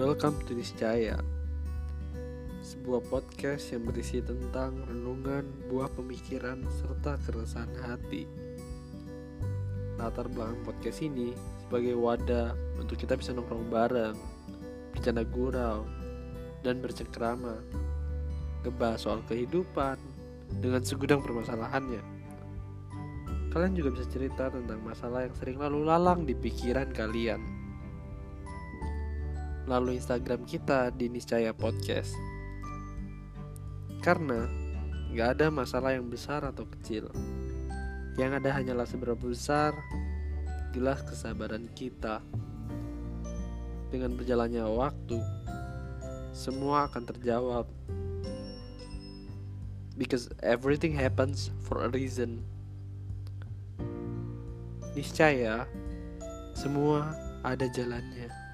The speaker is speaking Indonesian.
Welcome to Niscaya Sebuah podcast yang berisi tentang renungan, buah pemikiran, serta keresahan hati. Latar belakang podcast ini sebagai wadah untuk kita bisa nongkrong bareng Bercanda gurau dan bercengkrama Ngebahas soal kehidupan dengan segudang permasalahannya. Kalian juga bisa cerita tentang masalah yang sering lalu lalang di pikiran kalian melalui Instagram kita di Niscaya Podcast. Karena nggak ada masalah yang besar atau kecil. Yang ada hanyalah seberapa besar gelas kesabaran kita. Dengan berjalannya waktu, semua akan terjawab. Because everything happens for a reason. Niscaya, semua ada jalannya.